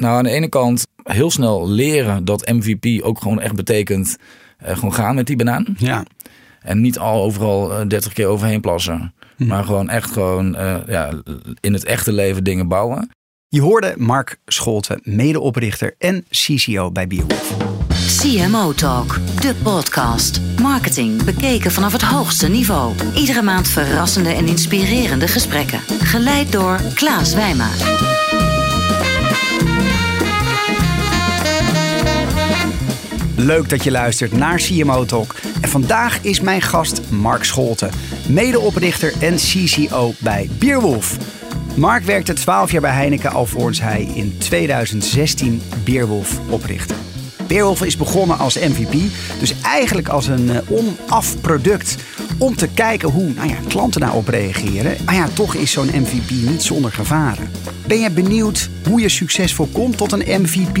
Nou, aan de ene kant heel snel leren dat MVP ook gewoon echt betekent eh, gewoon gaan met die banaan. Ja. En niet al overal eh, 30 keer overheen plassen. Maar gewoon echt gewoon eh, ja, in het echte leven dingen bouwen. Je hoorde Mark Scholten, medeoprichter en CCO bij Bierwolf. CMO Talk, de podcast. Marketing bekeken vanaf het hoogste niveau. Iedere maand verrassende en inspirerende gesprekken. Geleid door Klaas Wijma. Leuk dat je luistert naar CMO Talk. En vandaag is mijn gast Mark Scholten, medeoprichter en CCO bij Bierwolf. Mark werkte 12 jaar bij Heineken alvorens hij in 2016 Beerwolf oprichtte. Beerwolf is begonnen als MVP, dus eigenlijk als een eh, onaf product om te kijken hoe nou ja, klanten daarop reageren. Maar ja, toch is zo'n MVP niet zonder gevaren. Ben je benieuwd hoe je succesvol komt tot een MVP?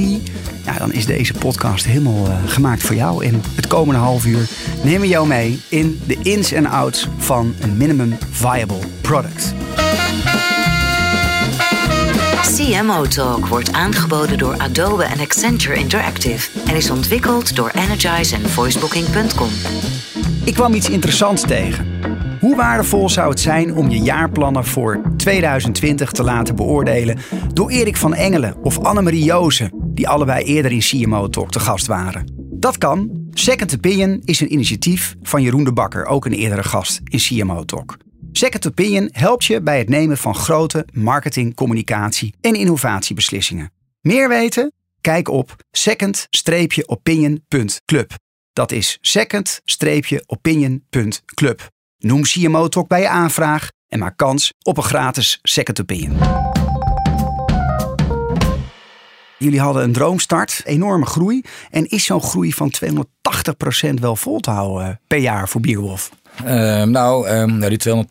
Ja, dan is deze podcast helemaal eh, gemaakt voor jou. In het komende half uur nemen we jou mee in de ins en outs van een minimum viable product. CMO Talk wordt aangeboden door Adobe en Accenture Interactive en is ontwikkeld door Energize en voicebooking.com. Ik kwam iets interessants tegen. Hoe waardevol zou het zijn om je jaarplannen voor 2020 te laten beoordelen door Erik van Engelen of Annemarie Jozen, die allebei eerder in CMO Talk te gast waren? Dat kan. Second Opinion is een initiatief van Jeroen de Bakker, ook een eerdere gast in CMO Talk. Second Opinion helpt je bij het nemen van grote marketing, communicatie en innovatiebeslissingen. Meer weten? Kijk op second-opinion.club. Dat is second-opinion.club. Noem CMO Talk bij je aanvraag en maak kans op een gratis Second Opinion. Jullie hadden een droomstart, enorme groei. En is zo'n groei van 280% wel vol te houden per jaar voor Bierwolf? Uh, nou, nou, die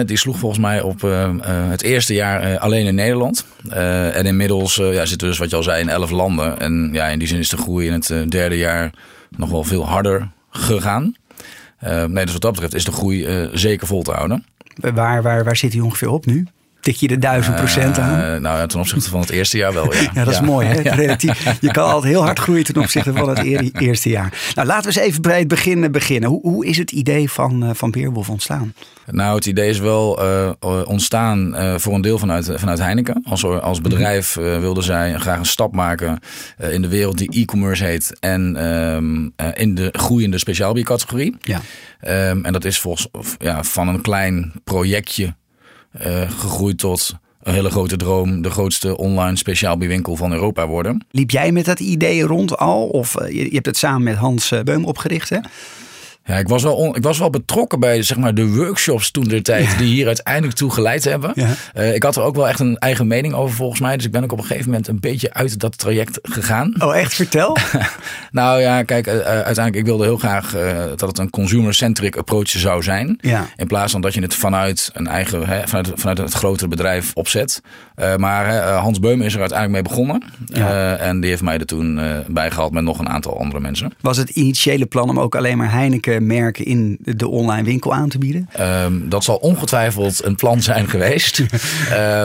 280% die sloeg volgens mij op uh, het eerste jaar alleen in Nederland. en inmiddels ja, zitten we dus, wat je al zei, in 11 landen. En ja, in die zin is de groei in het derde jaar nog wel veel harder gegaan. nee, dus wat dat betreft is de groei zeker vol te houden. Waar, waar, waar zit hij ongeveer op nu? Tik je de duizend procent aan? Uh, nou ja, ten opzichte van het eerste jaar wel, ja. ja, dat is mooi. Hè? Relatief, je kan altijd heel hard groeien ten opzichte van het eerste jaar. Nou, laten we eens even bij het begin beginnen. Hoe, hoe is het idee van, uh, van Beerwolf ontstaan? Nou, het idee is wel uh, ontstaan voor een deel vanuit, vanuit Heineken. Als, als bedrijf wilden zij graag een stap maken in de wereld die e-commerce heet. En um, in de groeiende speciaalbiercategorie. Ja. Um, en dat is volgens ja, van een klein projectje gegroeid tot een hele grote droom. De grootste online speciaalbierwinkel van Europa worden. Liep jij met dat idee rond al? Of uh, je, je, hebt het samen met Hans uh, Beum opgericht hè? Ja, ik was, wel on, ik was wel betrokken bij zeg maar, de workshops toen de tijd ja. die hier uiteindelijk toe geleid hebben. Ja. Uh, ik had er ook wel echt een eigen mening over volgens mij. Dus ik ben ook op een gegeven moment een beetje uit dat traject gegaan. Oh echt? Vertel. nou ja, kijk, uh, uiteindelijk ik wilde heel graag uh, dat het een consumer-centric approach zou zijn. Ja. In plaats van dat je het vanuit een eigen, hè, vanuit, vanuit het grotere bedrijf opzet. maar Hans Beum is er uiteindelijk mee begonnen. En die heeft mij er toen bij gehaald met nog een aantal andere mensen. Was het initiële plan om ook alleen maar Heineken merken in de online winkel aan te bieden? Um, dat zal ongetwijfeld een plan zijn geweest. uh,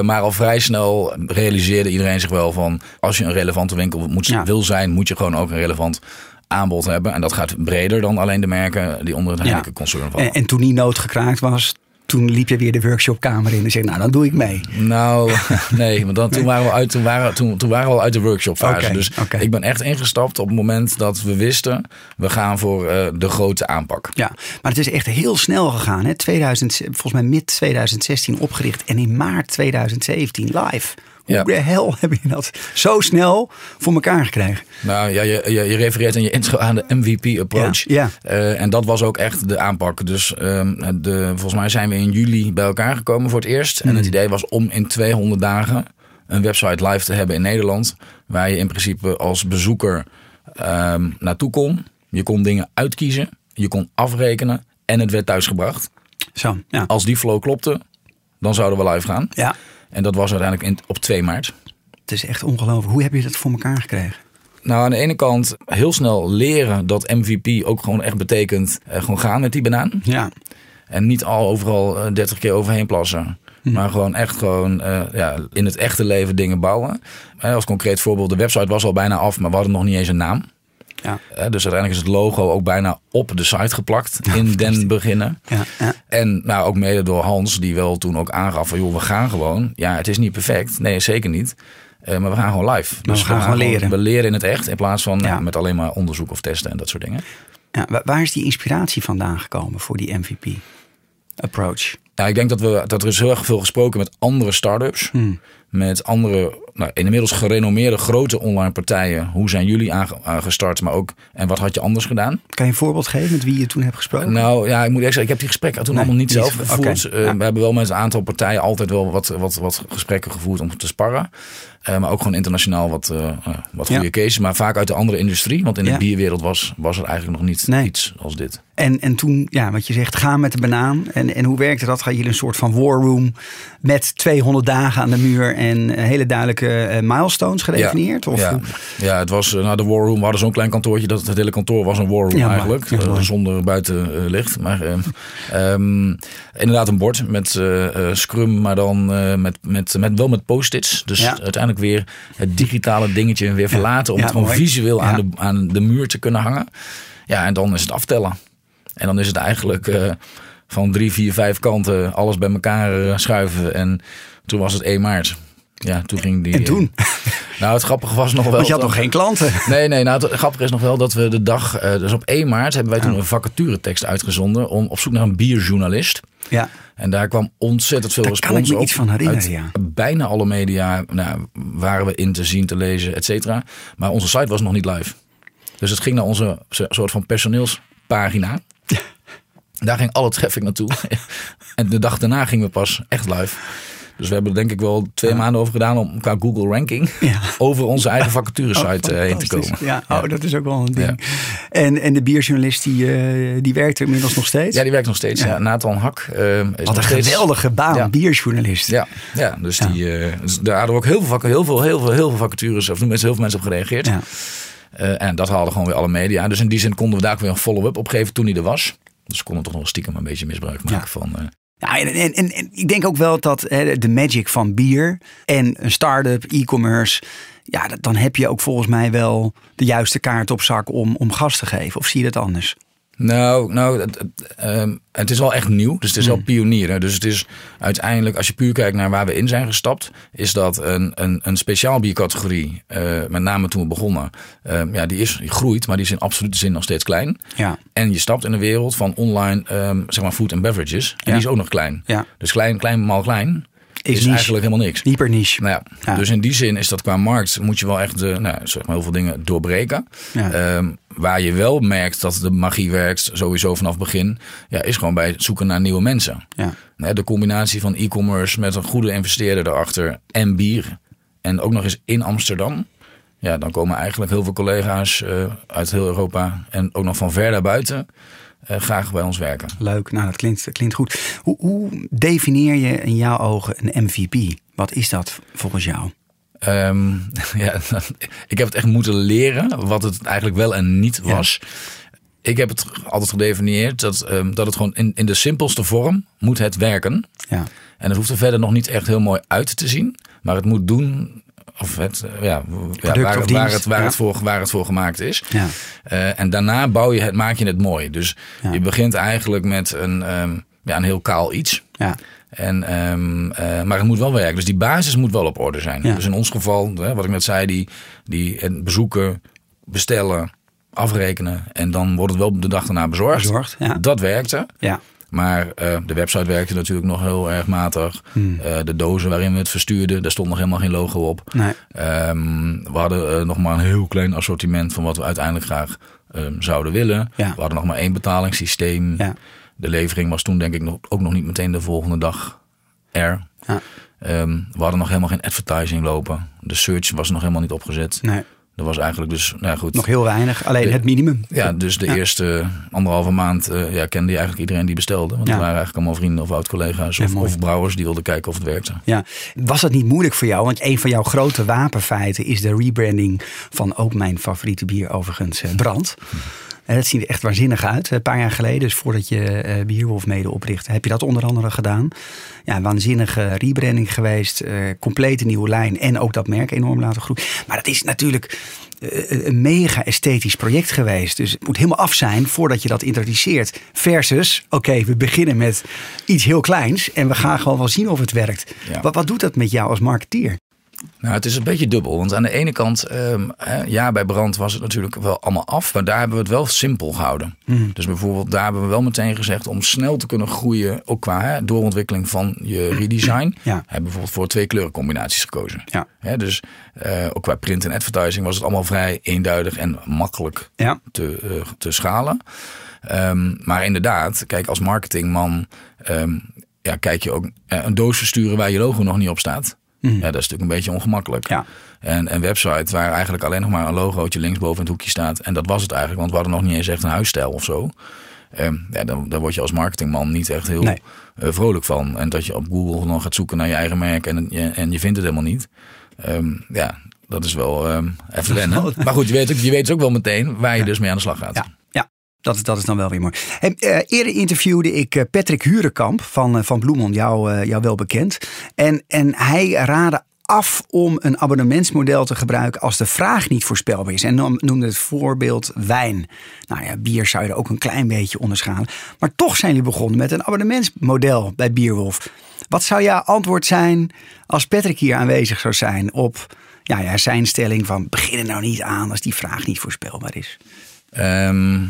maar al vrij snel realiseerde iedereen zich wel van... als je een relevante winkel moet, ja. wil zijn, moet je gewoon ook een relevant aanbod hebben. En dat gaat breder dan alleen de merken die onder het Heineken concern vallen. En, en toen die nood gekraakt was, toen liep je weer de workshopkamer in en zei, nou dan doe ik mee. Nou, nee, want dan, toen, waren we uit, toen, waren, toen, toen waren we al uit de workshopfase. Okay, dus okay. ik ben echt ingestapt op het moment dat we wisten, we gaan voor uh, de grote aanpak. Ja, maar het is echt heel snel gegaan. Hè? 2000, volgens mij mid 2016 opgericht en in maart 2017 live. Hoe de hel heb je dat zo snel voor elkaar gekregen? Nou ja, je, je, je refereert in je intro aan de MVP approach. Ja, Uh, en dat was ook echt de aanpak. Dus um, de, volgens mij zijn we in juli bij elkaar gekomen voor het eerst. En het idee was om in 200 dagen een website live te hebben in Nederland. Waar je in principe als bezoeker um, naartoe kon. Je kon dingen uitkiezen. Je kon afrekenen. En het werd thuisgebracht. Zo, ja. Als die flow klopte, dan zouden we live gaan. ja. En dat was uiteindelijk in, op 2 maart. Het is echt ongelooflijk. Hoe heb je dat voor elkaar gekregen? Nou, aan de ene kant heel snel leren dat MVP ook gewoon echt betekent uh, gewoon gaan met die banaan. Ja. En niet al overal uh, 30 keer overheen plassen. Maar gewoon echt gewoon eh, ja, in het echte leven dingen bouwen. Eh, als concreet voorbeeld, de website was al bijna af, maar we hadden nog niet eens een naam. Ja. Dus uiteindelijk is het logo ook bijna op de site geplakt in den beginnen. Ja, ja. En nou, ook mede door Hans, die wel toen ook aangaf van joh, we gaan gewoon. Ja, het is niet perfect. Nee, zeker niet. Eh, maar we gaan gewoon live. Dus we gaan gewoon leren. We leren in het echt in plaats van met alleen maar onderzoek of testen en dat soort dingen. Waar is die inspiratie vandaan gekomen voor die MVP approach? Ja, ik denk dat, we, dat er is heel erg veel gesproken met andere start-ups. Hmm. Met andere, nou, inmiddels gerenommeerde grote online partijen. Hoe zijn jullie aange- aangestart? Maar ook, en wat had je anders gedaan? Kan je een voorbeeld geven met wie je toen hebt gesproken? Nou ja, ik moet eerst zeggen, ik heb die gesprekken toen Nee, allemaal niet zelf gevoerd. Oké, Eh, ja. We hebben wel met een aantal partijen altijd wel wat, wat, wat gesprekken gevoerd om te sparren. Eh, maar ook gewoon internationaal wat, eh, eh, wat Ja. goede cases. Maar vaak uit de andere industrie. Want in Ja. de bierwereld was, was er eigenlijk nog niet Nee. iets als dit. En, en toen, ja, wat je zegt, gaan met de banaan. En, en hoe werkte dat? Gaan jullie een soort van war room met 200 dagen aan de muur en hele duidelijke milestones gedefinieerd? Of ja. ja, het was nou, de war room. We hadden zo'n klein kantoortje dat het hele kantoor was een war room Ja, eigenlijk. ja, zonder buitenlicht. maar ehm, ehm, inderdaad een bord met Scrum, maar dan met, met, met, wel met post-its. Dus Ja. Uiteindelijk weer het digitale dingetje weer verlaten. Om het gewoon mooi. visueel aan, de, aan de muur te kunnen hangen. Ja, en dan is het aftellen. En dan is het eigenlijk eh, van drie, vier, vijf kanten alles bij elkaar eh, schuiven. En toen was het 1 maart. Ja, toen ging die. En toen? Nou, het grappige was nog wel. Want je had nog geen klanten. Nee, nee. Nou, het grappige is nog wel dat we de dag. eh, dus op 1 maart hebben wij toen een vacaturetekst uitgezonden. om op zoek naar een bierjournalist. Ja, En daar kwam ontzettend veel Daar respons kan ik me op. iets van herinneren, ja. Bijna alle media nou, waren we in te zien, te lezen, et cetera. Maar onze site was nog niet live. Dus het ging naar onze so- soort van personeelspagina. Daar ging alle traffic naartoe. en de dag daarna gingen we pas echt live. Dus we hebben er denk ik wel twee maanden over gedaan om qua Google ranking over onze eigen vacaturesite eh, heen te fantastisch. komen. Ja, oh, dat is ook wel een ding. En, en de bierjournalist, die, eh, die werkt er inmiddels nog steeds? Ja, die werkt nog steeds. Ja. Nathan Hak eh, is Wat een steeds... geweldige baan, bierjournalist. Ja, ja dus Die, eh, dus daar hadden we ook heel veel, vac- heel veel, heel veel, heel veel vacatures, of mensen, heel veel mensen op gereageerd. Ja. Eh, en dat haalden gewoon weer alle media. Dus in die zin konden we daar ook weer een follow-up op geven toen hij er was. Dus konden we toch nog stiekem een beetje misbruik maken Ja. van... eh, Ja, en, en, en, ik denk ook wel dat hè, de magic van bier en een start-up, e-commerce, ja, dan heb je ook volgens mij wel de juiste kaart op zak om, om gas te geven. Of zie je dat anders? Nou, nou het, ehm, het is wel echt nieuw. Dus het is Hmm. wel pionieren. Dus het is uiteindelijk, als je puur kijkt naar waar we in zijn gestapt, is dat een, een, een speciaal biercategorie. eh, met name toen we begonnen. ehm, ja, die is die groeit, maar die is in absolute zin nog steeds klein. Ja. En je stapt in de wereld van online, ehm, zeg maar, food and beverages. En Ja. die is ook nog klein. Ja. Dus klein, klein, mal klein is, niche. eigenlijk helemaal niks. Hyper niche. Nou ja, Ja. Dus in die zin is dat qua markt moet je wel echt de, nou, zeg maar heel veel dingen doorbreken. Ja. Ehm, waar je wel merkt dat de magie werkt, sowieso vanaf het begin, ja, is gewoon bij het zoeken naar nieuwe mensen. Ja. De combinatie van e-commerce met een goede investeerder erachter en bier. En ook nog eens in Amsterdam. Ja, dan komen eigenlijk heel veel collega's eh, uit heel Europa en ook nog van ver daarbuiten eh, graag bij ons werken. Leuk, nou dat klinkt, dat klinkt goed. Hoe, hoe definieer je in jouw ogen een MVP? Wat is dat volgens jou? Ehm, ja, ik heb het echt moeten leren wat het eigenlijk wel en niet Ja. was. Ik heb het altijd gedefinieerd dat, ehm, dat het gewoon in, in de simpelste vorm moet het werken. Ja. En het hoeft er verder nog niet echt heel mooi uit te zien. Maar het moet doen of het, eh, ja, ja, waar, of waar, dienst, het, waar, ja. het voor, waar het voor gemaakt is. Ja. Eh, en daarna bouw je het, maak je het mooi. Dus je begint eigenlijk met een, ehm, ja, een heel kaal iets. Ja. En, ehm, eh, maar het moet wel werken. Dus die basis moet wel op orde zijn. Dus in ons geval, wat ik net zei, die, die bezoeken, bestellen, afrekenen. En dan wordt het wel de dag daarna bezorgd. Bezorgd, ja. Dat werkte. Ja. Maar eh, de website werkte natuurlijk nog heel erg matig. Eh, de dozen waarin we het verstuurden, daar stond nog helemaal geen logo op. Nee. Ehm, we hadden eh, nog maar een heel klein assortiment van wat we uiteindelijk graag ehm, zouden willen. Ja. We hadden nog maar één betalingssysteem. Ja. De levering was toen denk ik nog, ook nog niet meteen de volgende dag er. Ja. Ehm, we hadden nog helemaal geen advertising lopen. De search was nog helemaal niet opgezet. Nee. Er was eigenlijk dus, nou ja, goed. Nog heel weinig. Alleen De- het minimum. Ja, dus de Ja. eerste anderhalve maand eh, ja, kende je eigenlijk iedereen die bestelde. Want Ja. het waren eigenlijk allemaal vrienden of oud-collega's of, of brouwers die wilden kijken of het werkte. Ja. Was dat niet moeilijk voor jou? Want een van jouw grote wapenfeiten is de rebranding van ook mijn favoriete bier overigens, eh, Brand. En dat ziet er echt waanzinnig uit. Een paar jaar geleden, dus voordat je eh Bierwolf mede oprichtte, heb je dat onder andere gedaan. Ja, waanzinnige rebranding geweest. eh complete nieuwe lijn en ook dat merk enorm laten groeien. Maar dat is natuurlijk eh, een mega esthetisch project geweest. Dus het moet helemaal af zijn voordat je dat introduceert. Versus, oké, we beginnen met iets heel kleins en we gaan gewoon wel zien of het werkt. Ja. Wat, wat doet dat met jou als marketeer? Nou, het is een beetje dubbel. Want aan de ene kant, ehm, hè, ja, bij brand was het natuurlijk wel allemaal af. Maar daar hebben we het wel simpel gehouden. Dus bijvoorbeeld, daar hebben we wel meteen gezegd om snel te kunnen groeien. Ook qua hè, doorontwikkeling van je redesign. Ja. Hebben we bijvoorbeeld voor twee kleurencombinaties gekozen. Ja. Hè, dus eh, ook qua print en advertising was het allemaal vrij eenduidig en makkelijk Ja. te, eh, te schalen. Ehm, maar inderdaad, kijk, als marketingman ehm, ja, kijk je ook eh, een doos versturen waar je logo nog niet op staat. Ja, dat is natuurlijk een beetje ongemakkelijk. Ja. En een website waar eigenlijk alleen nog maar een logootje linksboven in het hoekje staat. En dat was het eigenlijk, want we hadden nog niet eens echt een huisstijl of zo. Ehm, ja, dan, daar word je als marketingman niet echt heel Nee. eh, vrolijk van. En dat je op Google nog gaat zoeken naar je eigen merk en, je, en je vindt het helemaal niet. Ehm, ja, dat is wel ehm, even wennen. Maar goed, je weet, ook, je weet ook wel meteen waar je dus mee aan de slag gaat. Ja. Dat, is- dat is dan wel weer mooi. Eh, eerder interviewde ik eh, Patrick Hurenkamp van, eh, van Bloemond, jou, jou wel bekend. En, en hij raadde af om een abonnementsmodel te gebruiken als de vraag niet voorspelbaar is. En nam- noemde het voorbeeld wijn. Nou ja, bier zou je er ook een klein beetje onderschalen. Maar toch zijn jullie begonnen met een abonnementsmodel bij Bierwolf. Wat zou jouw antwoord zijn als Patrick hier aanwezig zou zijn op ja, ja, zijn stelling van begin er nou niet aan als die vraag niet voorspelbaar is? Ehm,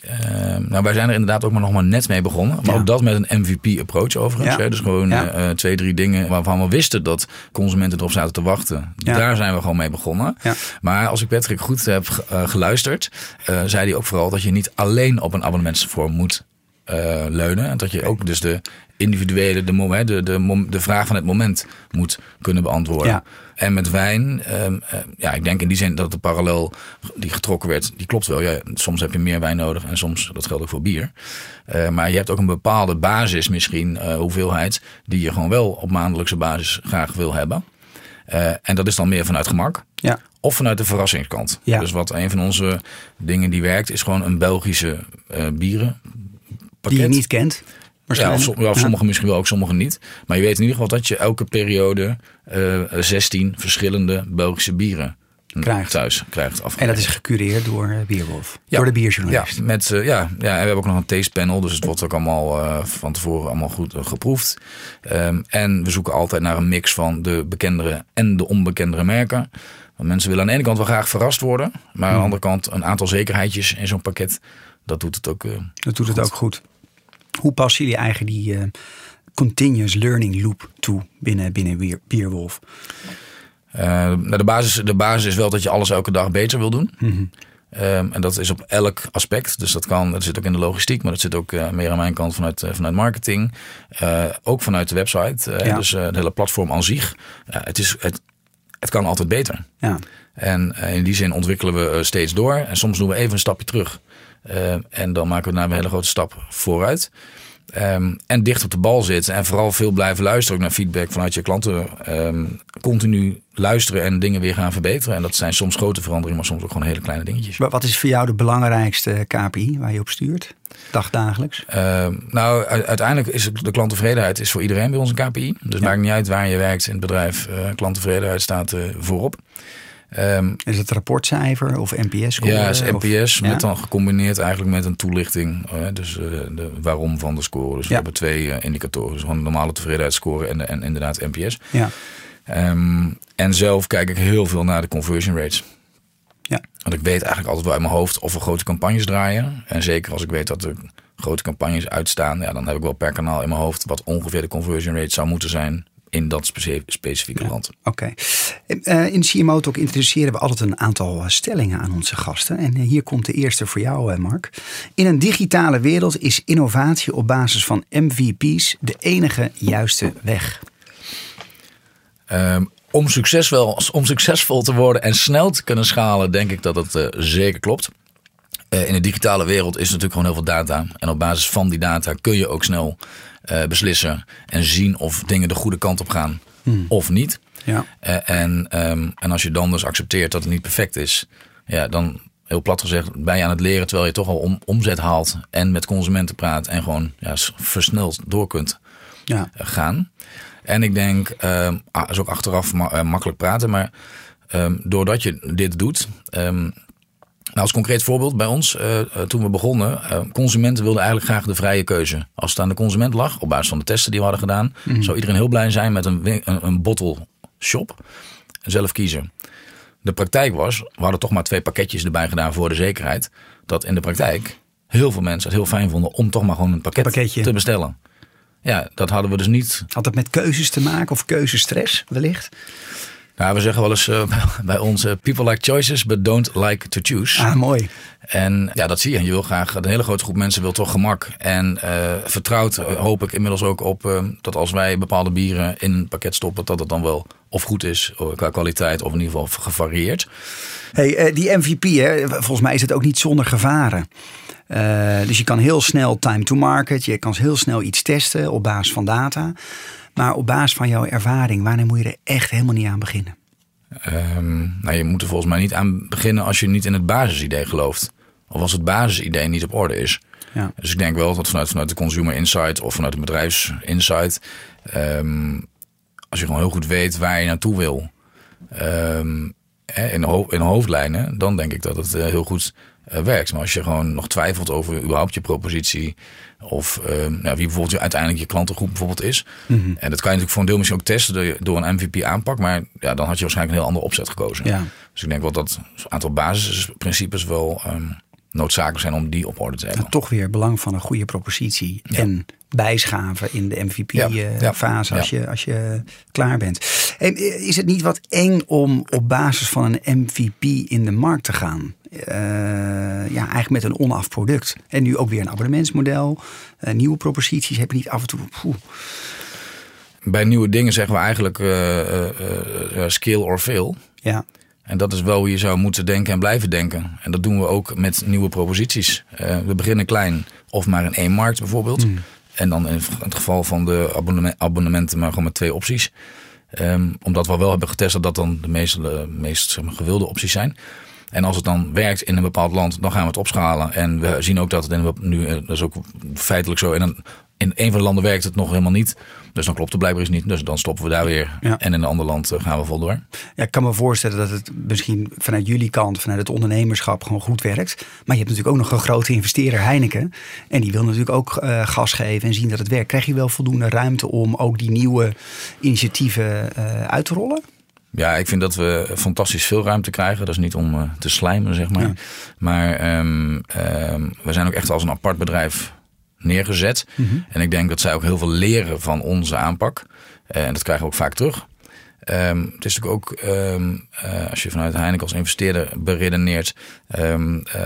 ehm, nou, wij zijn er inderdaad ook maar nog maar net mee begonnen. Maar Ja. ook dat met een MVP-approach overigens. Ja. Hè? Dus gewoon Ja. eh, twee, drie dingen waarvan we wisten dat consumenten erop zaten te wachten. Daar zijn we gewoon mee begonnen. Maar als ik Patrick goed heb eh, geluisterd, eh, zei hij ook vooral dat je niet alleen op een abonnementsvorm moet leunen. En dat je ook dus de individuele, de, de, de, de vraag van het moment moet kunnen beantwoorden. En met wijn, ehm, eh, ja, ik denk in die zin dat de parallel die getrokken werd, die klopt wel. Ja, soms heb je meer wijn nodig en soms, dat geldt ook voor bier. Eh, maar je hebt ook een bepaalde basis misschien, eh, hoeveelheid, die je gewoon wel op maandelijkse basis graag wil hebben. Eh, en dat is dan meer vanuit gemak. Ja. Of vanuit de verrassingskant. Ja. Dus wat een van onze dingen die werkt, is gewoon een Belgische eh bieren. Die je niet kent. Ja, of, ja, misschien wel, ook sommige niet. Maar je weet in ieder geval dat je elke periode eh 16 verschillende Belgische bieren Krijgt. thuis krijgt. En dat is gecureerd door Bierwolf. Ja. Door de ja, bierjournalist. met, eh, ja, ja, en we hebben ook nog een taste panel, dus het wordt ook allemaal eh, van tevoren allemaal goed geproefd. Ehm, en we zoeken altijd naar een mix van de bekendere en de onbekendere merken. Want mensen willen aan de ene kant wel graag verrast worden, maar aan de andere kant een aantal zekerheidjes in zo'n pakket. Dat doet het ook. Dat doet het ook goed. Hoe passen jullie eigen die eh, continuous learning loop toe binnen, binnen Bier, Bierwolf? Eh, nou, de, basis, de basis is wel dat je alles elke dag beter wil doen. Ehm, en dat is op elk aspect. Dus dat kan, dat zit ook in de logistiek, maar dat zit ook eh, meer aan mijn kant vanuit, vanuit marketing. Ook vanuit de website. Ja. Dus het hele platform aan zich. Het, is, het, het kan altijd beter. Ja. En eh, in die zin ontwikkelen we eh, steeds door. En soms doen we even een stapje terug. Eh, en dan maken we daarna een hele grote stap vooruit. Ehm, en dicht op de bal zitten. En vooral veel blijven luisteren ook naar feedback vanuit je klanten. Ehm, continu luisteren en dingen weer gaan verbeteren. En dat zijn soms grote veranderingen, maar soms ook gewoon hele kleine dingetjes. Wa- Wat is voor jou de belangrijkste KPI waar je op stuurt? Dagdagelijks? Ehm, nou, uiteindelijk is de klanttevredenheid is voor iedereen bij ons een KPI. Dus het maakt niet uit waar je werkt in het bedrijf. eh klanttevredenheid staat eh, voorop. Ehm, Is het rapportcijfer of NPS? score? Ja, is Of- NPS ja? met dan gecombineerd eigenlijk met een toelichting. eh, dus eh, de waarom van de score. Dus we hebben twee eh, indicatoren. Dus gewoon een normale tevredenheidsscore en, en inderdaad NPS. Ja. Ehm, en zelf kijk ik heel veel naar de conversion rates. Ja. Want ik weet eigenlijk altijd wel uit mijn hoofd of we grote campagnes draaien. En zeker als ik weet dat er grote campagnes uitstaan. Ja, dan heb ik wel per kanaal in mijn hoofd wat ongeveer de conversion rate zou moeten zijn in dat specifieke land. Oké. Eh, In CMO Talk introduceren we altijd een aantal eh, stellingen aan onze gasten. En eh, hier komt de eerste voor jou, Mark. In een digitale wereld is innovatie op basis van MVP's de enige juiste weg. Ehm, om, succesvol, om succesvol te worden en snel te kunnen schalen, denk ik dat dat zeker klopt. Eh, in de digitale wereld is natuurlijk gewoon heel veel data. En op basis van die data kun je ook snel eh, beslissen en zien of dingen de goede kant op gaan of niet. Ja. Eh, en, ehm, en als je dan dus accepteert dat het niet perfect is, ja, dan heel plat gezegd, ben je aan het leren terwijl je toch al om, omzet haalt en met consumenten praat en gewoon ja, versneld door kunt Ja. gaan. En ik denk, ehm ah, is ook achteraf ma- makkelijk praten, maar ehm, doordat je dit doet. Als concreet voorbeeld bij ons, eh, eh, toen we begonnen, eh, consumenten wilden eigenlijk graag de vrije keuze. Als het aan de consument lag, op basis van de testen die we hadden gedaan, zou iedereen heel blij zijn met een, een, een bottle shop. En zelf kiezen. De praktijk was, we hadden toch maar twee pakketjes erbij gedaan voor de zekerheid. Dat in de praktijk heel veel mensen het heel fijn vonden om toch maar gewoon een pakket pakketje. te bestellen. Ja, dat hadden we dus niet Had het met keuzes te maken of keuzestress wellicht? Nou, we zeggen wel eens eh, bij ons: eh, people like choices, but don't like to choose. Ah, mooi. En ja, dat zie je. Je wil graag, een hele grote groep mensen wil toch gemak. En eh, vertrouwt eh, hoop ik inmiddels ook op dat als wij bepaalde bieren in een pakket stoppen, dat het dan wel of goed is qua kwaliteit of in ieder geval gevarieerd. Hey, die MVP, hè, volgens mij is het ook niet zonder gevaren. Dus je kan heel snel time to market, je kan heel snel iets testen op basis van data. Maar op basis van jouw ervaring, wanneer moet je er echt helemaal niet aan beginnen? Ehm, nou, je moet er volgens mij niet aan beginnen als je niet in het basisidee gelooft. Of als het basisidee niet op orde is. Ja. Dus ik denk wel dat vanuit, vanuit de consumer insight of vanuit de bedrijfsinsight. ehm, als je gewoon heel goed weet waar je naartoe wil. ehm, in, ho- in hoofdlijnen, dan denk ik dat het eh, heel goed eh, werkt. Maar als je gewoon nog twijfelt over überhaupt je propositie. Of ehm, nou, wie bijvoorbeeld je, uiteindelijk je klantengroep bijvoorbeeld is. En dat kan je natuurlijk voor een deel misschien ook testen door, een MVP aanpak. Maar ja, dan had je waarschijnlijk een heel andere opzet gekozen. Ja. Dus ik denk wel dat een aantal basisprincipes wel ehm, noodzakelijk zijn om die op orde te hebben. En toch weer belang van een goede propositie. Ja. En bijschaven in de Ja, MVP-fase ja, als, je, als je klaar bent. Hey, is het niet wat eng om op basis van een MVP in de markt te gaan? Eh, ja, eigenlijk met een onaf product. En nu ook weer een abonnementsmodel. eh, nieuwe proposities heb je niet af en toe. poeh. Bij nieuwe dingen zeggen we eigenlijk eh, eh, scale or fail. Ja, En dat is wel hoe je zou moeten denken en blijven denken. En dat doen we ook met nieuwe proposities. We beginnen klein of maar in één markt bijvoorbeeld. En dan in het geval van de abonneme- abonnementen maar gewoon met twee opties. Ehm, omdat we wel hebben getest dat dat dan de meest, de meest zeg maar, gewilde opties zijn. En als het dan werkt in een bepaald land, dan gaan we het opschalen. En we zien ook dat het in, nu, eh, dat is ook feitelijk zo. In een, in een van de landen werkt het nog helemaal niet. Dus dan klopt het blijkbaar eens niet. Dus dan stoppen we daar weer. Ja. En in een ander land eh, gaan we vol door. Ja, ik kan me voorstellen dat het misschien vanuit jullie kant, vanuit het ondernemerschap, gewoon goed werkt. Maar je hebt natuurlijk ook nog een grote investeerder, Heineken. En die wil natuurlijk ook eh, gas geven en zien dat het werkt. Krijg je wel voldoende ruimte om ook die nieuwe initiatieven uit te rollen? Ja, ik vind dat we fantastisch veel ruimte krijgen. Dat is niet om eh, te slijmen, zeg maar. Ja. Maar ehm, we zijn ook echt als een apart bedrijf neergezet. Mhm. En ik denk dat zij ook heel veel leren van onze aanpak. Eh, en dat krijgen we ook vaak terug. Ehm, het is natuurlijk ook, eh, als je vanuit Heineken als investeerder beredeneert,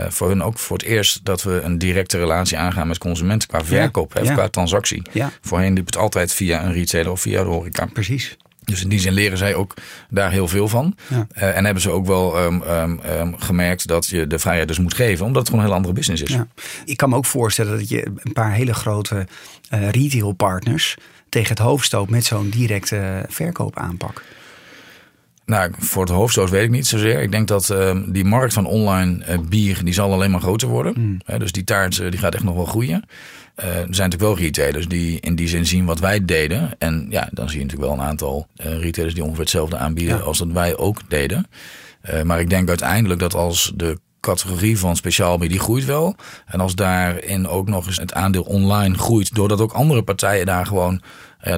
voor hun ook voor het eerst dat we een directe relatie aangaan met consumenten qua verkoop, ja. qua transactie. Ja. Voorheen liep het altijd via een retailer of via de horeca. Precies. Dus in die zin leren zij ook daar heel veel van. Ja. Eh, en hebben ze ook wel ehm, ehm, ehm, gemerkt dat je de vrijheid dus moet geven, omdat het gewoon een heel andere business is. Ja. Ik kan me ook voorstellen dat je een paar hele grote eh retailpartners tegen het hoofd stoot met zo'n directe verkoopaanpak. Nou, voor het hoofdstoot weet ik niet zozeer. Ik denk dat die markt van online eh, bier, die zal alleen maar groter worden. Eh, dus die taart eh, die gaat echt nog wel groeien. Eh, er zijn natuurlijk wel retailers die in die zin zien wat wij deden. En ja, dan zie je natuurlijk wel een aantal eh, retailers die ongeveer hetzelfde aanbieden Ja. als dat wij ook deden. Eh, maar ik denk uiteindelijk dat als de categorie van speciaal bier, die groeit wel. En als daarin ook nog eens het aandeel online groeit, doordat ook andere partijen daar gewoon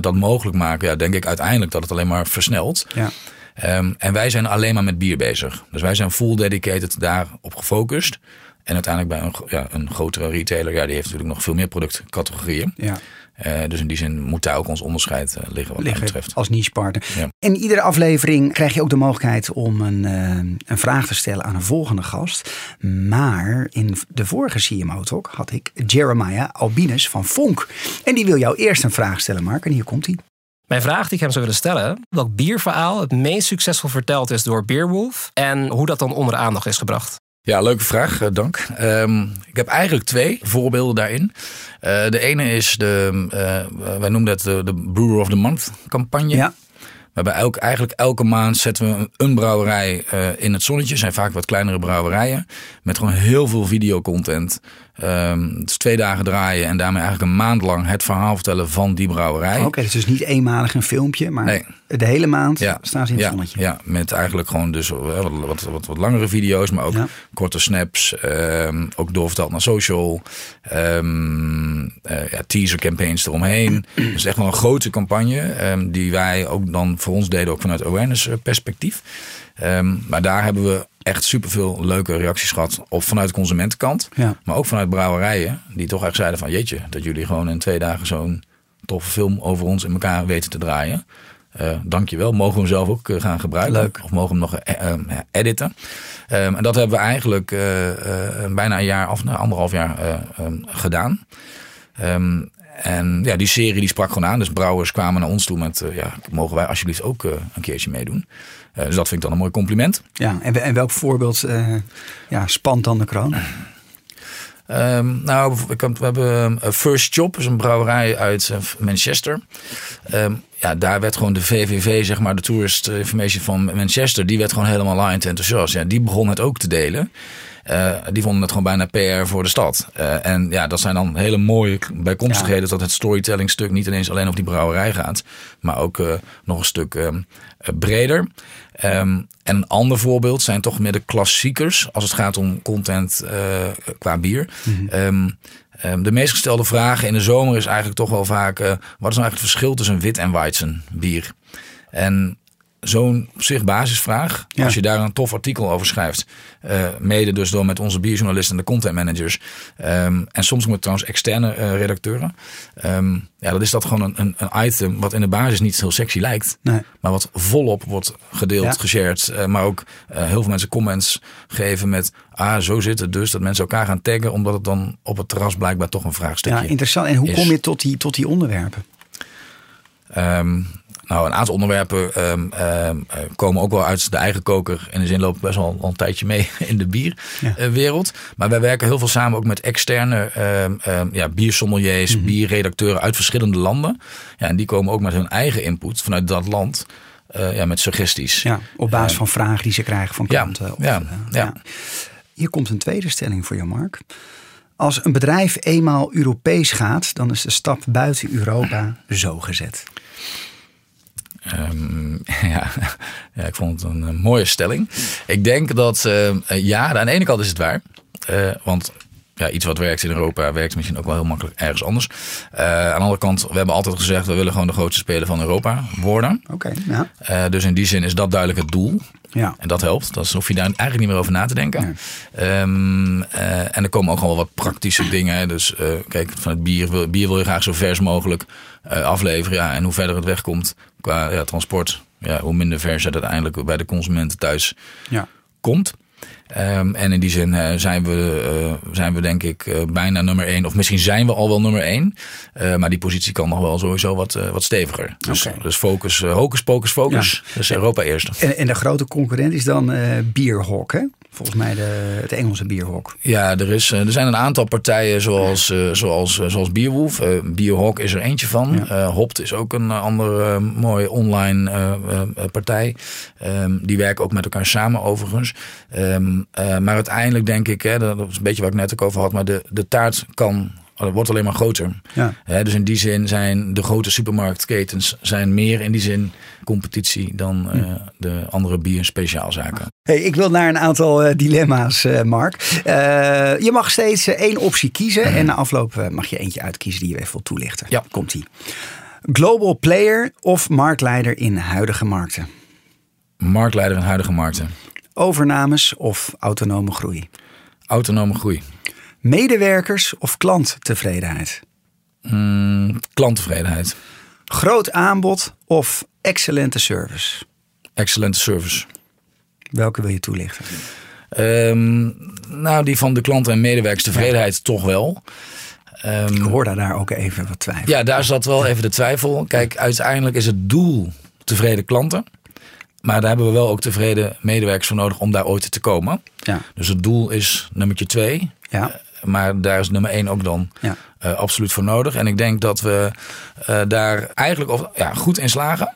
dat mogelijk maken, ja, denk ik uiteindelijk dat het alleen maar versnelt. Ja. Ehm, en wij zijn alleen maar met bier bezig. Dus wij zijn full dedicated daarop gefocust. En uiteindelijk bij een, ja, een grotere retailer, ja, die heeft natuurlijk nog veel meer productcategorieën. Ja. Eh, dus in die zin moet daar ook ons onderscheid eh, liggen wat liggen betreft. als nichepartner. Ja. In iedere aflevering krijg je ook de mogelijkheid om een, eh, een vraag te stellen aan een volgende gast. Maar in de vorige CMO Talk had ik Jeremiah Albinus van Vonk. En die wil jou eerst een vraag stellen, Mark. En hier komt hij. Mijn vraag die ik hem zou willen stellen: welk bierverhaal het meest succesvol verteld is door Beerwolf en hoe dat dan onder de aandacht is gebracht? Ja, leuke vraag, eh, dank. Ehm, ik heb eigenlijk twee voorbeelden daarin. Eh, de ene is de, eh, wij noemen dat de, de Brewer of the Month campagne. Ja. hebben elk, eigenlijk elke maand zetten we een, een brouwerij in het zonnetje. Het zijn vaak wat kleinere brouwerijen. Met gewoon heel veel videocontent. Ehm het is twee dagen draaien en daarmee eigenlijk een maand lang het verhaal vertellen van die brouwerij. Oké, dus het is niet eenmalig een filmpje, maar Nee. de hele maand staan ze in het ja, zonnetje. Ja, met eigenlijk gewoon dus eh, wat, wat, wat, wat langere video's, maar ook Ja. korte snaps. ehm, ook doorvertaald naar social. ehm, eh, ja, teaser campaigns eromheen. dus echt wel een grote campagne. die wij ook dan voor ons deden, ook vanuit awareness eh, perspectief. Ehm, maar daar hebben we echt superveel leuke reacties gehad. Op vanuit de consumentenkant. Ja. Maar ook vanuit brouwerijen. Die toch echt zeiden van jeetje, dat jullie gewoon in twee dagen zo'n toffe film over ons in elkaar weten te draaien. Eh dankjewel. Mogen we hem zelf ook eh, gaan gebruiken? Leuk. Of mogen we hem nog eh, eh, editen? Ehm, en dat hebben we eigenlijk bijna een jaar of nou, anderhalf jaar ehm, gedaan. Ehm, en ja, die serie die sprak gewoon aan. Dus brouwers kwamen naar ons toe met... eh, ja, mogen wij alsjeblieft ook eh, een keertje meedoen? Eh, dus dat vind ik dan een mooi compliment. Ja, en, en welk voorbeeld ja, spant dan de kroon? Ehm, nou, we hebben eh, First Job, is een brouwerij uit Manchester. Ehm, ja, daar werd gewoon de VVV, zeg maar, de Tourist Information van Manchester, die werd gewoon helemaal laaiend enthousiast. Ja, die begon het ook te delen. Eh, die vonden het gewoon bijna PR voor de stad. Eh, en ja, dat zijn dan hele mooie bijkomstigheden dat het storytelling stuk niet ineens alleen over die brouwerij gaat, maar ook eh, nog een stuk ehm, eh, breder. Ehm, en een ander voorbeeld zijn toch meer de klassiekers als het gaat om content qua bier. Ehm, ehm, de meest gestelde vragen in de zomer is eigenlijk toch wel vaak: wat is nou eigenlijk het verschil tussen wit en weizen bier? En zo'n op zich basisvraag, Ja. als je daar een tof artikel over schrijft, eh, mede dus door met onze bierjournalisten en de content managers, ehm, en soms met trouwens externe eh, redacteuren, ehm, ja, dat is dat gewoon een, een, een item wat in de basis niet heel sexy lijkt, Nee. maar wat volop wordt gedeeld, Ja. geshared, eh, maar ook heel veel mensen comments geven met, ah, zo zit het dus, dat mensen elkaar gaan taggen, omdat het dan op het terras blijkbaar toch een vraagstukje Ja, interessant. En hoe is. kom je tot die, tot die onderwerpen? Ehm, nou, een aantal onderwerpen ehm, ehm, eh, komen ook wel uit de eigen koker. In de zin lopen best wel al een tijdje mee in de Ja. bierwereld. maar wij werken heel veel samen ook met externe ehm, ja, biersommeliers, Mhm. bierredacteuren uit verschillende landen. Ja, en die komen ook met hun eigen input vanuit dat land. eh, ja, met suggesties. Ja, op basis Ehm, van vragen die ze krijgen van ja, klanten. of, ja, eh, ja. Hier komt een tweede stelling voor jou, Mark. Als een bedrijf eenmaal Europees gaat, dan is de stap buiten Europa zo gezet. Ehm, ja, ik vond het een, eh, mooie stelling. Ik denk dat, eh, eh, ja, aan de ene kant is het waar. Want ja, iets wat werkt in Europa werkt misschien ook wel heel makkelijk ergens anders. Eh, aan de andere kant, we hebben altijd gezegd, we willen gewoon de grootste speler van Europa worden. Oké, ja. Eh, dus in die zin is dat duidelijk het doel. ja. En dat helpt. Dat hoef je daar eigenlijk niet meer over na te denken. Ehm, eh, en er komen ook gewoon wel wat praktische dingen. hè. Dus kijk, van het bier, wil- bier wil je graag zo vers mogelijk afleveren. Ja, en hoe verder het wegkomt qua ja, transport, ja, hoe minder vers het uiteindelijk bij de consumenten thuis ja. komt. Ehm, en in die zin eh, zijn, we, eh, zijn we denk ik eh, bijna nummer één. Of misschien zijn we al wel nummer één. Maar die positie kan nog wel sowieso wat, wat steviger. Dus, dus focus, hocus pocus focus. Dus Europa eerst. En, en de grote concurrent is dan Bierhok, hè? Volgens mij de, het Engelse Bierhok. Ja, er, is, eh, er zijn een aantal partijen zoals, eh, zoals, eh, zoals Bierwolf. Eh Bierhawk is er eentje van. Ja. Hopt is ook een andere mooie online partij. Ehm, die werken ook met elkaar samen overigens. Ehm, eh, maar uiteindelijk denk ik, hè, dat is een beetje wat ik net ook over had, maar de, de taart kan, wordt alleen maar groter. Ja. Hè, dus in die zin zijn de grote supermarktketens zijn meer in die zin competitie dan eh, de andere bier- en speciaalzaken. Hey, ik wil naar een aantal eh, dilemma's, eh, Mark. Je mag steeds één optie kiezen. En na afloop mag je eentje uitkiezen die je even wil toelichten. Ja. Komt-ie. Global player of marktleider in huidige markten? Marktleider in huidige markten. Overnames of autonome groei? Autonome groei. Medewerkers of klanttevredenheid? Mm, klanttevredenheid. Groot aanbod of excellente service? Excellente service. Welke wil je toelichten? Ehm, nou, die van de klanten en medewerkerstevredenheid toch wel. Ehm, Ik hoor daar ook even wat twijfel. ja, daar zat wel even de twijfel. Kijk, uiteindelijk is het doel tevreden klanten. Maar daar hebben we wel ook tevreden medewerkers voor nodig om daar ooit te komen. Ja. Dus het doel is nummertje twee. Ja. Maar daar is nummer één ook dan Ja. eh, absoluut voor nodig. En ik denk dat we eh, daar eigenlijk of, ja, goed in slagen.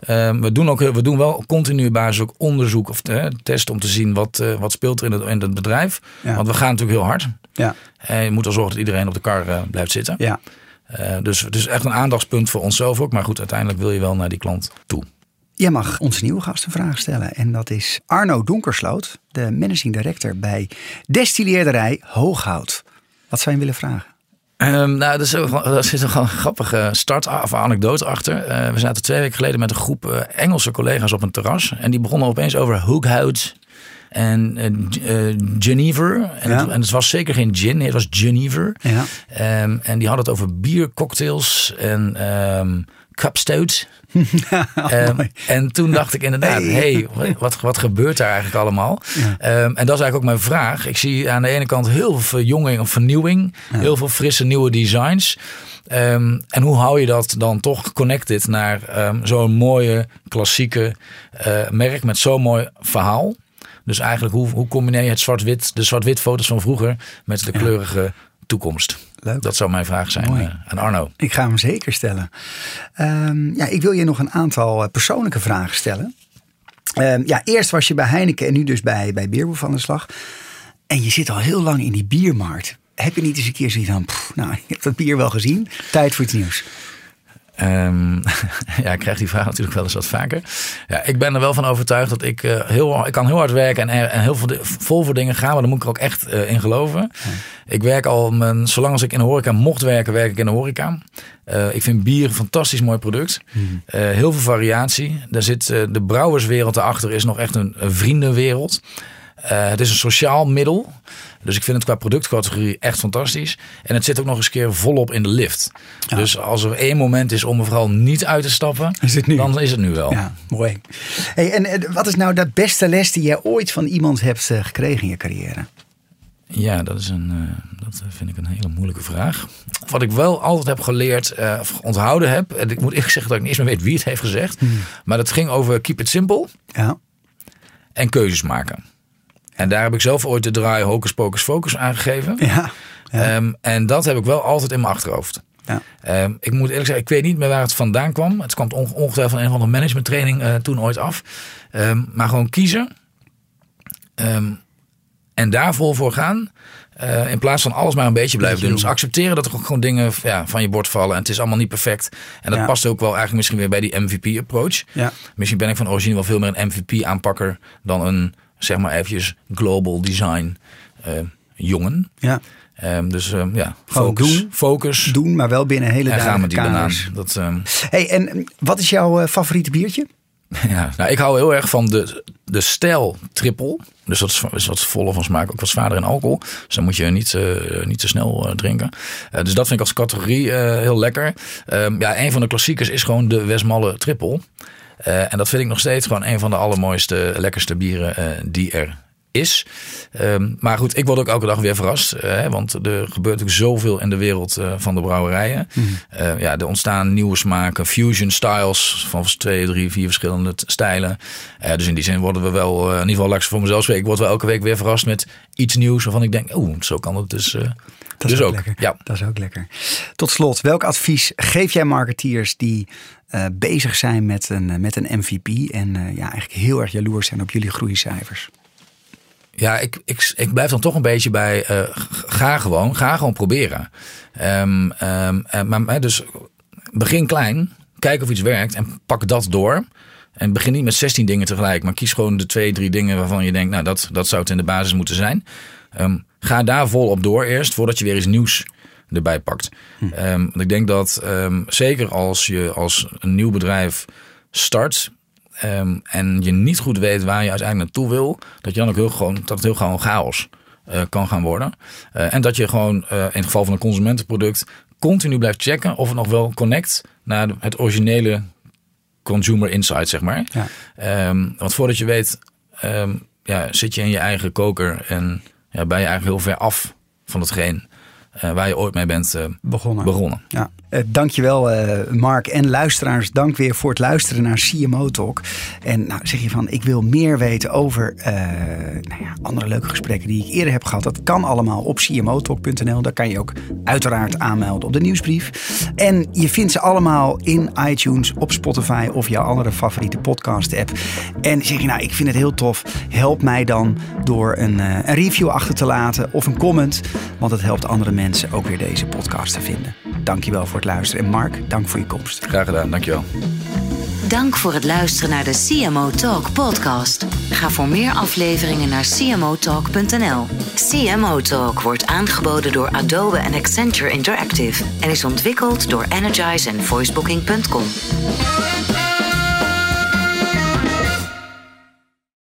Ehm, we, doen ook, we doen wel continu basis ook onderzoek of eh, testen om te zien wat, wat speelt er in het, in het bedrijf. Ja. Want we gaan natuurlijk heel hard. Ja, En je moet wel zorgen dat iedereen op de kar blijft zitten. ja. Dus het is echt een aandachtspunt voor onszelf ook. Maar goed, uiteindelijk wil je wel naar die klant toe. Jij mag onze nieuwe gast een vraag stellen. En dat is Arno Donkersloot, de managing director bij destilleerderij Hooghout. Wat zou je willen vragen? Ehm, nou, er zit, er zit een grappige start of anekdote achter. Eh, we zaten twee weken geleden met een groep eh, Engelse collega's op een terras. En die begonnen opeens over Hooghout en eh, Genever. En, Ja. het, en het was zeker geen gin, nee, het was Genever. Ja. Ehm, en die hadden het over biercocktails en. Ehm, mooi. en toen dacht ik inderdaad, Hey. hey, wat, wat gebeurt daar eigenlijk allemaal? Ehm, en dat is eigenlijk ook mijn vraag. Ik zie aan de ene kant heel veel verjonging of vernieuwing. Heel veel frisse nieuwe designs. Ehm, en hoe hou je dat dan toch connected naar ehm, zo'n mooie klassieke eh, merk met zo'n mooi verhaal? Dus eigenlijk hoe, hoe combineer je het zwart-wit, de zwart-wit foto's van vroeger met de kleurige toekomst? Leuk. Dat zou mijn vraag zijn Mooi. eh, aan Arno. Ik ga hem zeker stellen. Ehm, ja, ik wil je nog een aantal eh, persoonlijke vragen stellen. Ehm, ja, eerst was je bij Heineken en nu dus bij, bij Beerboef aan de slag. En je zit al heel lang in die biermarkt. Heb je niet eens een keer zoiets van, pff, nou, ik heb dat bier wel gezien. Tijd voor iets nieuws. Ehm, ja, ik krijg die vraag natuurlijk wel eens wat vaker. Ja, ik ben er wel van overtuigd dat ik eh, heel, ik kan heel hard werken en, en heel veel vol voor dingen gaan, maar dan moet ik er ook echt eh, in geloven. Ik werk al, mijn, zolang als ik in de horeca mocht werken, werk ik in de horeca. Eh, ik vind bier een fantastisch mooi product. Eh, heel veel variatie. Daar zit de brouwerswereld erachter is nog echt een, een vriendenwereld. Eh, het is een sociaal middel. Dus ik vind het qua productcategorie echt fantastisch. En het zit ook nog eens een keer volop in de lift. Dus als er één moment is om er vooral niet uit te stappen, Is het nu? dan is het nu wel. Ja, mooi. Hey, en eh, wat is nou de beste les die jij ooit van iemand hebt eh, gekregen in je carrière? Ja, dat, is een, dat vind ik een hele moeilijke vraag. Wat ik wel altijd heb geleerd, of onthouden heb. En ik moet eerlijk zeggen dat ik niet eens meer weet wie het heeft gezegd. Maar dat ging over keep it simple Ja, en keuzes maken. En daar heb ik zelf ooit de draai hocus pocus focus aangegeven. ja, ja. Ehm, en dat heb ik wel altijd in mijn achterhoofd. ja. Ehm, ik moet eerlijk zeggen, ik weet niet meer waar het vandaan kwam. Het kwam onge- ongetwijfeld van een of andere managementtraining eh, toen ooit af. Ehm, maar gewoon kiezen. En daar vol voor gaan. Eh, in plaats van alles maar een beetje blijven doen. Dus accepteren dat er ook gewoon dingen ja, van je bord vallen. En het is allemaal niet perfect. En dat Ja. past ook wel eigenlijk misschien weer bij die MVP-approach. Ja. Misschien ben ik van origine wel veel meer een MVP-aanpakker dan een, zeg maar eventjes, global design eh, jongen. ja. Ehm, dus ehm, ja, focus. doen. Focus. Doen, maar wel binnen hele En gaan duidelijke die. Dat, ehm, Hey, en wat is jouw eh, favoriete biertje? ja. nou, ik hou heel erg van de, de stijl triple. Dus dat is, is wat voller van smaak, ook wat zwaarder in alcohol. Dus dan moet je niet, eh, niet te snel drinken. Dus dat vind ik als categorie heel lekker. Ja, een van de klassiekers is gewoon de Westmalle triple. Eh, en dat vind ik nog steeds gewoon een van de allermooiste, lekkerste bieren eh, die er is. Ehm, maar goed, ik word ook elke dag weer verrast. eh, hè, want er gebeurt natuurlijk zoveel in de wereld van de brouwerijen. Eh, ja, er ontstaan nieuwe smaken, fusion styles van twee, drie, vier verschillende stijlen. Dus in die zin worden we wel, in ieder geval ik voor mezelf spreken, ik word wel elke week weer verrast met iets nieuws waarvan ik denk, oeh, zo kan het dus, Dat dus is ook, ook. lekker. Ja. Dat is ook lekker. Tot slot, welk advies geef jij marketeers die eh, bezig zijn met een, eh, met een MVP en eh, ja, eigenlijk heel erg jaloers zijn op jullie groeicijfers? Ja, ik, ik, ik blijf dan toch een beetje bij. ga gewoon, ga gewoon proberen. Ehm, ehm, eh, maar, maar dus begin klein, kijk of iets werkt en pak dat door. En begin niet met 16 dingen tegelijk, maar kies gewoon de twee, drie dingen waarvan je denkt, nou, dat, dat zou het in de basis moeten zijn. Ehm, ga daar vol op door eerst, voordat je weer iets nieuws erbij pakt. Ehm, want ik denk dat ehm, zeker als je als een nieuw bedrijf start, Ehm, en je niet goed weet waar je uiteindelijk naartoe wil, dat je dan ook heel gewoon, dat het heel gewoon chaos eh, kan gaan worden. Eh, en dat je gewoon eh, in het geval van een consumentenproduct continu blijft checken of het nog wel connect naar het originele consumer insight, zeg maar. Ja. Ehm, want voordat je weet, ehm, ja, zit je in je eigen koker en ja, ben je eigenlijk heel ver af van hetgeen eh, waar je ooit mee bent eh, Begonnen. begonnen. Ja. Uh, dankjewel Mark en luisteraars. Dank weer voor het luisteren naar CMO Talk. En nou, zeg je van, ik wil meer weten over nou ja, andere leuke gesprekken die ik eerder heb gehad. Dat kan allemaal op cmotalk.nl. Daar kan je ook uiteraard aanmelden op de nieuwsbrief. En je vindt ze allemaal in iTunes, op Spotify of jouw andere favoriete podcast app. En zeg je nou, ik vind het heel tof. Help mij dan door een, een review achter te laten of een comment. Want het helpt andere mensen ook weer deze podcast te vinden. Dankjewel voor het luisteren. En Mark, dank voor je komst. Graag gedaan, dankjewel. Dank voor het luisteren naar de CMO Talk podcast. Ga voor meer afleveringen naar cmotalk.nl. CMO Talk wordt aangeboden door Adobe en Accenture Interactive en is ontwikkeld door Energize en voicebooking.com.